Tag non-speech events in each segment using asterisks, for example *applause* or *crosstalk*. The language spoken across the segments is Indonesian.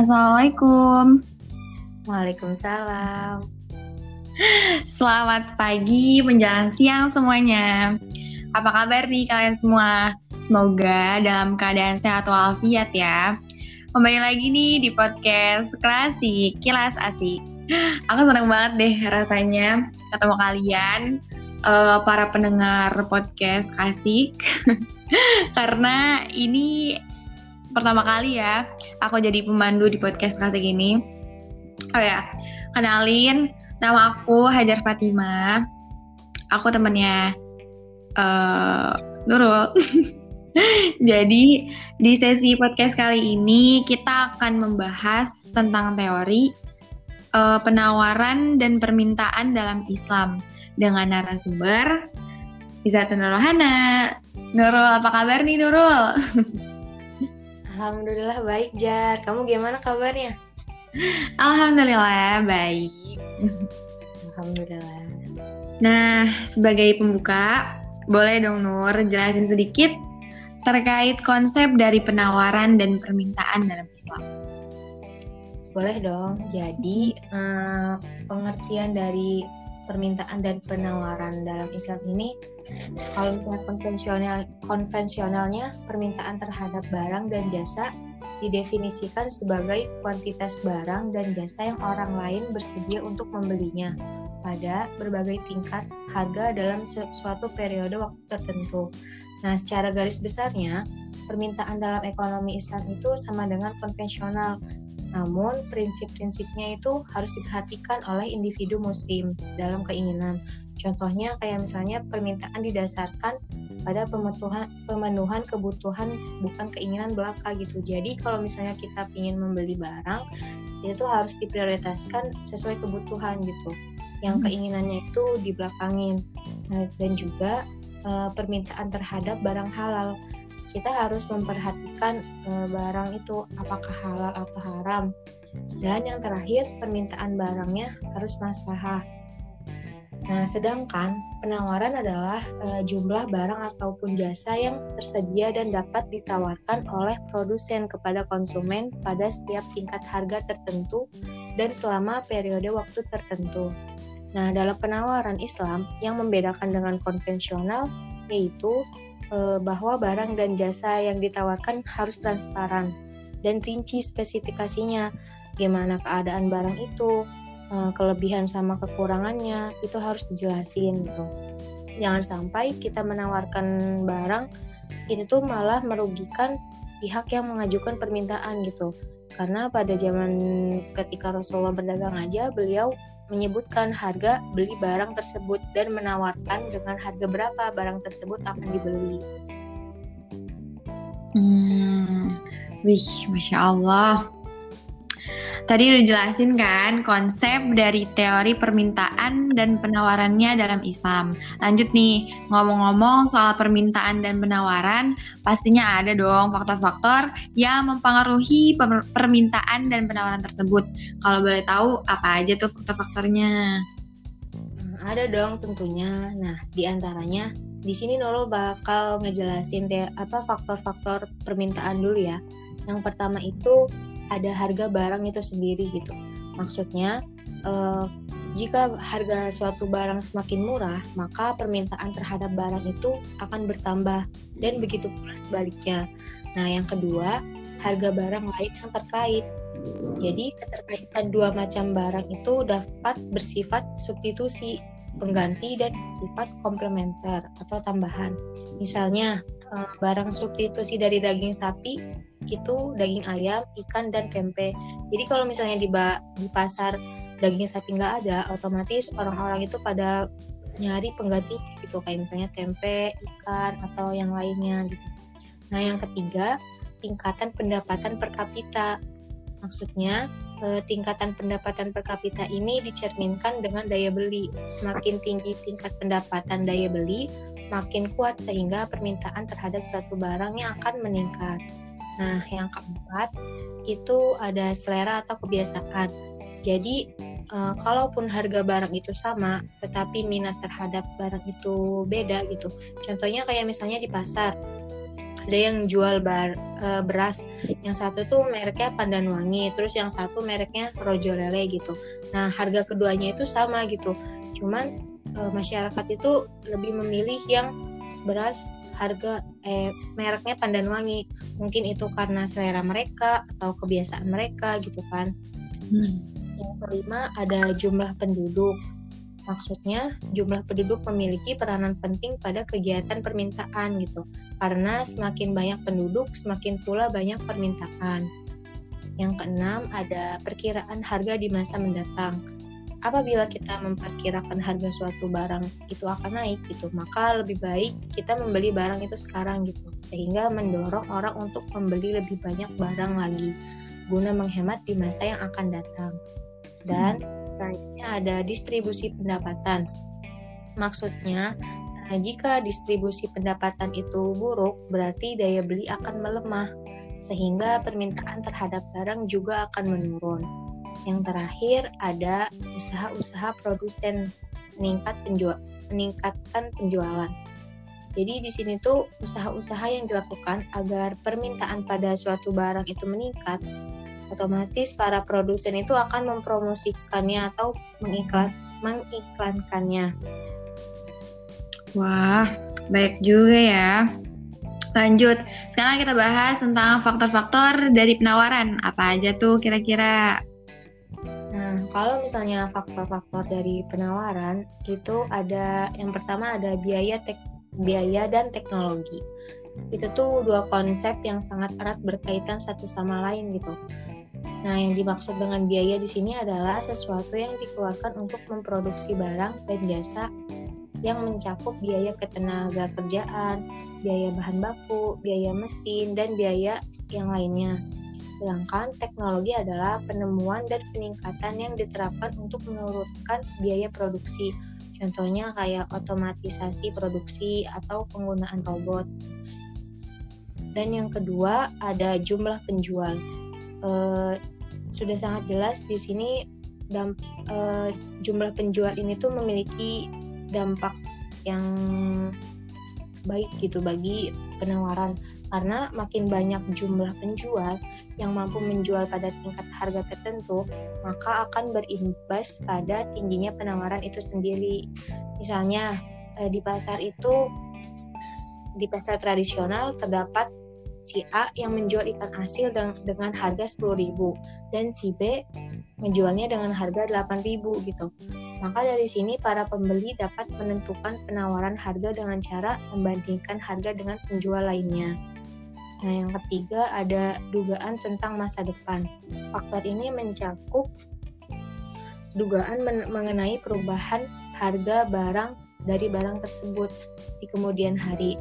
Assalamualaikum. Waalaikumsalam. Selamat pagi menjelang siang semuanya. Apa kabar nih kalian semua? Semoga dalam keadaan sehat walafiat ya. Kembali lagi nih di podcast Klasik Kilas Asik. Aku seneng banget deh rasanya ketemu kalian uh, para pendengar podcast Asik. *laughs* Karena ini pertama kali ya aku jadi pemandu di podcast Klasik ini. Oh ya, kenalin Nama aku Hajar Fatima. Aku temennya uh, Nurul. *laughs* Jadi di sesi podcast kali ini kita akan membahas tentang teori uh, penawaran dan permintaan dalam Islam dengan narasumber Izzat Nurulhana. Nurul, apa kabar nih Nurul? *laughs* Alhamdulillah baik Jar. Kamu gimana kabarnya? Alhamdulillah baik. Alhamdulillah. Nah, sebagai pembuka, boleh dong Nur jelasin sedikit terkait konsep dari penawaran dan permintaan dalam Islam. Boleh dong. Jadi, eh, pengertian dari permintaan dan penawaran dalam Islam ini kalau misalnya konvensional konvensionalnya permintaan terhadap barang dan jasa didefinisikan sebagai kuantitas barang dan jasa yang orang lain bersedia untuk membelinya pada berbagai tingkat harga dalam suatu periode waktu tertentu. Nah, secara garis besarnya, permintaan dalam ekonomi Islam itu sama dengan konvensional. Namun, prinsip-prinsipnya itu harus diperhatikan oleh individu muslim dalam keinginan. Contohnya kayak misalnya permintaan didasarkan pada pemenuhan pemenuhan kebutuhan bukan keinginan belaka gitu. Jadi kalau misalnya kita ingin membeli barang itu harus diprioritaskan sesuai kebutuhan gitu. Yang hmm. keinginannya itu dibelakangin. Nah, dan juga e, permintaan terhadap barang halal. Kita harus memperhatikan e, barang itu apakah halal atau haram. Dan yang terakhir permintaan barangnya harus maslahah Nah, sedangkan penawaran adalah e, jumlah barang ataupun jasa yang tersedia dan dapat ditawarkan oleh produsen kepada konsumen pada setiap tingkat harga tertentu dan selama periode waktu tertentu. Nah, dalam penawaran Islam yang membedakan dengan konvensional yaitu bahwa barang dan jasa yang ditawarkan harus transparan dan rinci spesifikasinya, gimana keadaan barang itu, uh, kelebihan sama kekurangannya itu harus dijelasin gitu. Jangan sampai kita menawarkan barang itu tuh malah merugikan pihak yang mengajukan permintaan gitu. Karena pada zaman ketika Rasulullah berdagang aja beliau menyebutkan harga beli barang tersebut dan menawarkan dengan harga berapa barang tersebut akan dibeli. Hmm, wih, masya Allah. Tadi udah jelasin kan konsep dari teori permintaan dan penawarannya dalam Islam. Lanjut nih, ngomong-ngomong soal permintaan dan penawaran, pastinya ada dong faktor-faktor yang mempengaruhi permintaan dan penawaran tersebut. Kalau boleh tahu, apa aja tuh faktor-faktornya? Ada dong tentunya. Nah, di antaranya di sini Nurul bakal ngejelasin apa faktor-faktor permintaan dulu ya. Yang pertama itu ada harga barang itu sendiri gitu. Maksudnya uh, jika harga suatu barang semakin murah, maka permintaan terhadap barang itu akan bertambah dan begitu pula sebaliknya. Nah, yang kedua, harga barang lain yang terkait. Jadi, keterkaitan dua macam barang itu dapat bersifat substitusi, pengganti dan sifat komplementer atau tambahan. Misalnya, eh, barang substitusi dari daging sapi itu daging ayam, ikan dan tempe. Jadi kalau misalnya di, di pasar daging sapi nggak ada, otomatis orang-orang itu pada nyari pengganti gitu kayak misalnya tempe, ikan atau yang lainnya gitu. Nah yang ketiga tingkatan pendapatan per kapita. Maksudnya eh, tingkatan pendapatan per kapita ini dicerminkan dengan daya beli. Semakin tinggi tingkat pendapatan daya beli, makin kuat sehingga permintaan terhadap suatu barang yang akan meningkat. Nah, yang keempat itu ada selera atau kebiasaan. Jadi, uh, kalaupun harga barang itu sama, tetapi minat terhadap barang itu beda gitu. Contohnya kayak misalnya di pasar, ada yang jual bar, uh, beras yang satu tuh mereknya Pandan Wangi terus yang satu mereknya Rojo Lele gitu nah harga keduanya itu sama gitu cuman uh, masyarakat itu lebih memilih yang beras harga eh mereknya Pandan Wangi mungkin itu karena selera mereka atau kebiasaan mereka gitu kan hmm. yang kelima ada jumlah penduduk Maksudnya, jumlah penduduk memiliki peranan penting pada kegiatan permintaan gitu. Karena semakin banyak penduduk, semakin pula banyak permintaan. Yang keenam, ada perkiraan harga di masa mendatang. Apabila kita memperkirakan harga suatu barang itu akan naik gitu, maka lebih baik kita membeli barang itu sekarang gitu, sehingga mendorong orang untuk membeli lebih banyak barang lagi guna menghemat di masa yang akan datang. Dan selanjutnya ada distribusi pendapatan. Maksudnya, nah, jika distribusi pendapatan itu buruk, berarti daya beli akan melemah, sehingga permintaan terhadap barang juga akan menurun. Yang terakhir ada usaha-usaha produsen meningkat penjual, meningkatkan penjualan. Jadi di sini tuh usaha-usaha yang dilakukan agar permintaan pada suatu barang itu meningkat otomatis para produsen itu akan mempromosikannya atau mengiklan mengiklankannya. Wah, baik juga ya. Lanjut, sekarang kita bahas tentang faktor-faktor dari penawaran. Apa aja tuh kira-kira? Nah, kalau misalnya faktor-faktor dari penawaran itu ada yang pertama ada biaya tek biaya dan teknologi. Itu tuh dua konsep yang sangat erat berkaitan satu sama lain gitu. Nah, yang dimaksud dengan biaya di sini adalah sesuatu yang dikeluarkan untuk memproduksi barang dan jasa yang mencakup biaya ketenaga kerjaan, biaya bahan baku, biaya mesin, dan biaya yang lainnya. Sedangkan teknologi adalah penemuan dan peningkatan yang diterapkan untuk menurunkan biaya produksi. Contohnya kayak otomatisasi produksi atau penggunaan robot. Dan yang kedua ada jumlah penjual uh, sudah sangat jelas di sini damp, uh, jumlah penjual ini tuh memiliki dampak yang baik gitu bagi penawaran karena makin banyak jumlah penjual yang mampu menjual pada tingkat harga tertentu maka akan berimbas pada tingginya penawaran itu sendiri misalnya eh, di pasar itu di pasar tradisional terdapat si A yang menjual ikan asin dengan harga 10.000 dan si B menjualnya dengan harga 8.000 gitu. Maka dari sini para pembeli dapat menentukan penawaran harga dengan cara membandingkan harga dengan penjual lainnya. Nah, yang ketiga ada dugaan tentang masa depan. Faktor ini mencakup dugaan men mengenai perubahan harga barang dari barang tersebut di kemudian hari.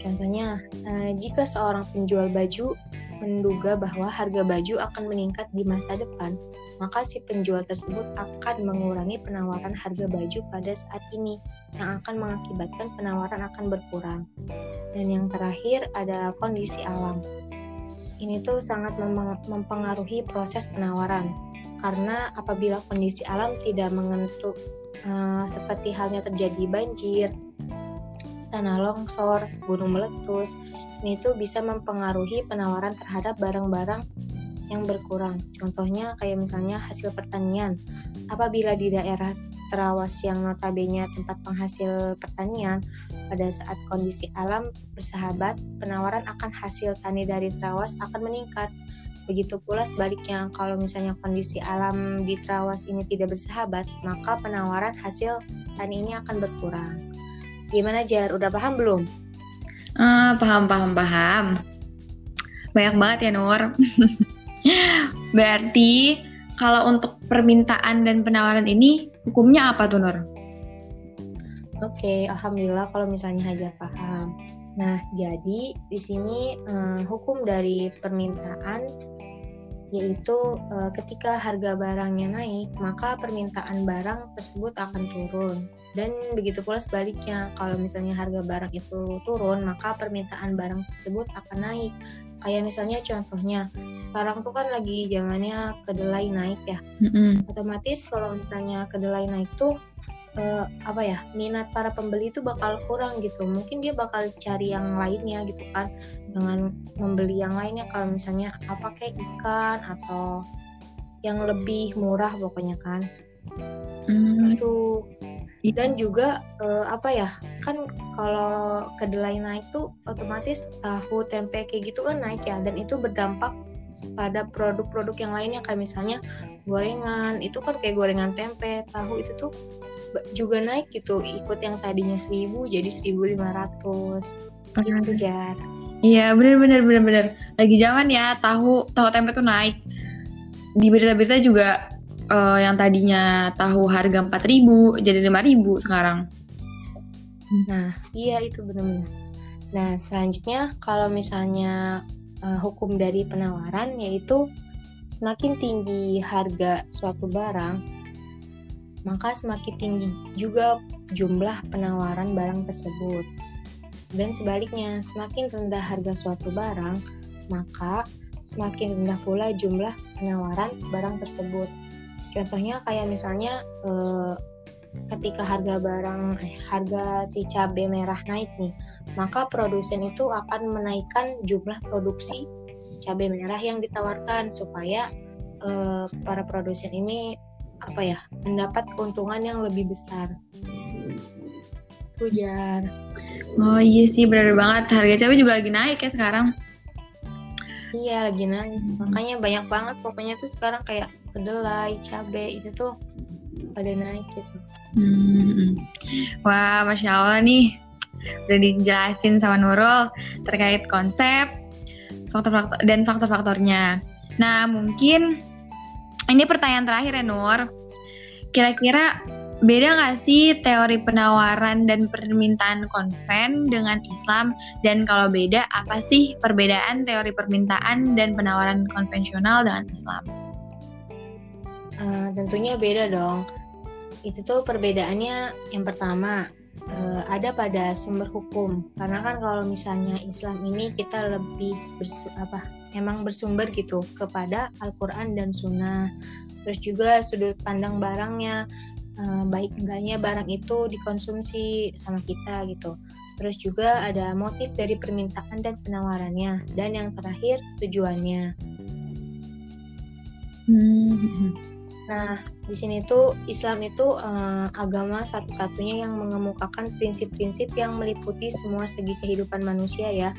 Contohnya, eh, jika seorang penjual baju menduga bahwa harga baju akan meningkat di masa depan, maka si penjual tersebut akan mengurangi penawaran harga baju pada saat ini, yang akan mengakibatkan penawaran akan berkurang. Dan yang terakhir ada kondisi alam. Ini tuh sangat mempengaruhi proses penawaran, karena apabila kondisi alam tidak mengentuk uh, seperti halnya terjadi banjir, tanah longsor, gunung meletus, ini tuh bisa mempengaruhi penawaran terhadap barang-barang yang berkurang. Contohnya kayak misalnya hasil pertanian. Apabila di daerah terawas yang notabene tempat penghasil pertanian, pada saat kondisi alam bersahabat, penawaran akan hasil tani dari terawas akan meningkat. Begitu pula sebaliknya, kalau misalnya kondisi alam di terawas ini tidak bersahabat, maka penawaran hasil tani ini akan berkurang. Gimana Jar? Udah paham belum? Uh, paham, paham, paham. Banyak banget ya Nur. *laughs* Berarti kalau untuk permintaan dan penawaran ini hukumnya apa tuh Nur? Oke, okay, alhamdulillah kalau misalnya Hajar paham. Nah, jadi di sini uh, hukum dari permintaan yaitu uh, ketika harga barangnya naik, maka permintaan barang tersebut akan turun. Dan begitu pula sebaliknya, kalau misalnya harga barang itu turun, maka permintaan barang tersebut akan naik. Kayak misalnya contohnya, sekarang tuh kan lagi zamannya kedelai naik ya. Mm-hmm. Otomatis kalau misalnya kedelai naik tuh uh, apa ya minat para pembeli itu bakal kurang gitu mungkin dia bakal cari yang lainnya gitu kan dengan membeli yang lainnya kalau misalnya apa kayak ikan atau yang lebih murah pokoknya kan hmm. itu dan juga uh, apa ya kan kalau kedelai naik tuh otomatis tahu tempe kayak gitu kan naik ya. Dan itu berdampak pada produk-produk yang lainnya kayak misalnya gorengan. Itu kan kayak gorengan tempe tahu itu tuh juga naik gitu. Ikut yang tadinya 1000 jadi 1500 gitu jar. Iya bener bener bener bener lagi zaman ya tahu tahu tempe tuh naik. Di berita-berita juga uh, yang tadinya tahu harga 4000 jadi 5000 sekarang nah iya itu benar-benar nah selanjutnya kalau misalnya uh, hukum dari penawaran yaitu semakin tinggi harga suatu barang maka semakin tinggi juga jumlah penawaran barang tersebut. Dan sebaliknya, semakin rendah harga suatu barang, maka semakin rendah pula jumlah penawaran barang tersebut. Contohnya kayak misalnya eh, ketika harga barang eh, harga si cabai merah naik nih, maka produsen itu akan menaikkan jumlah produksi cabai merah yang ditawarkan supaya eh, para produsen ini apa ya mendapat keuntungan yang lebih besar Ujar. Oh iya sih benar banget harga cabai juga lagi naik ya sekarang. Iya lagi naik makanya banyak banget pokoknya tuh sekarang kayak kedelai cabai itu tuh pada naik gitu. Hmm. Wah masya Allah nih udah dijelasin sama Nurul terkait konsep faktor-faktor dan faktor-faktornya. Nah mungkin ini pertanyaan terakhir ya Nur. Kira-kira beda nggak sih teori penawaran dan permintaan konven dengan Islam? Dan kalau beda, apa sih perbedaan teori permintaan dan penawaran konvensional dengan Islam? Uh, tentunya beda dong. Itu tuh perbedaannya yang pertama uh, ada pada sumber hukum. Karena kan kalau misalnya Islam ini kita lebih bersu apa emang bersumber gitu kepada Al-Quran dan Sunnah. Terus juga sudut pandang barangnya, uh, baik enggaknya barang itu dikonsumsi sama kita gitu. Terus juga ada motif dari permintaan dan penawarannya. Dan yang terakhir tujuannya. Hmm. Nah, di sini tuh Islam itu uh, agama satu-satunya yang mengemukakan prinsip-prinsip yang meliputi semua segi kehidupan manusia ya,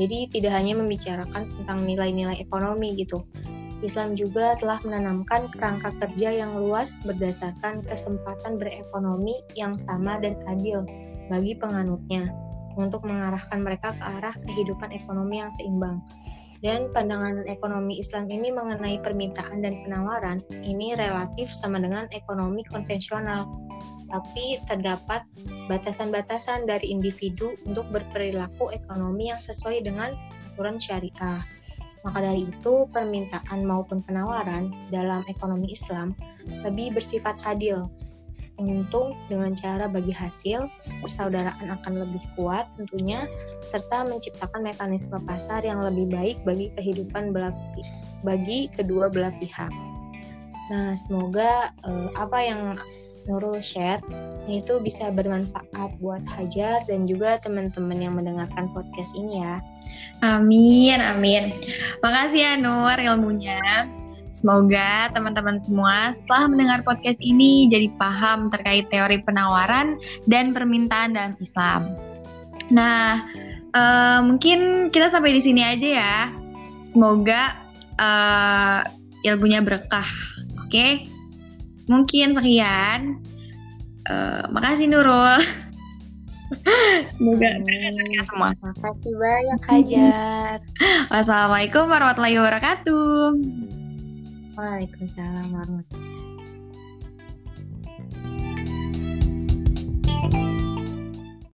jadi tidak hanya membicarakan tentang nilai-nilai ekonomi gitu. Islam juga telah menanamkan kerangka kerja yang luas berdasarkan kesempatan berekonomi yang sama dan adil bagi penganutnya untuk mengarahkan mereka ke arah kehidupan ekonomi yang seimbang. Dan pandangan ekonomi Islam ini mengenai permintaan dan penawaran ini relatif sama dengan ekonomi konvensional tapi terdapat batasan-batasan dari individu untuk berperilaku ekonomi yang sesuai dengan aturan syariah. Maka dari itu, permintaan maupun penawaran dalam ekonomi Islam lebih bersifat adil. Untung dengan cara bagi hasil, persaudaraan akan lebih kuat tentunya, serta menciptakan mekanisme pasar yang lebih baik bagi kehidupan belah, bagi kedua belah pihak. Nah, semoga uh, apa yang Nurul share ini tuh bisa bermanfaat buat Hajar dan juga teman-teman yang mendengarkan podcast ini ya. Amin, amin. Makasih ya Nur ilmunya. Semoga teman-teman semua setelah mendengar podcast ini jadi paham terkait teori penawaran dan permintaan dalam Islam. Nah, uh, mungkin kita sampai di sini aja ya. Semoga uh, ilmunya berkah. Oke? Okay? Mungkin sekian. Uh, makasih Nurul. *laughs* Semoga hmm, semua. Makasih banyak Hajar. *laughs* Wassalamualaikum warahmatullahi wabarakatuh. Waalaikumsalam warahmatullahi.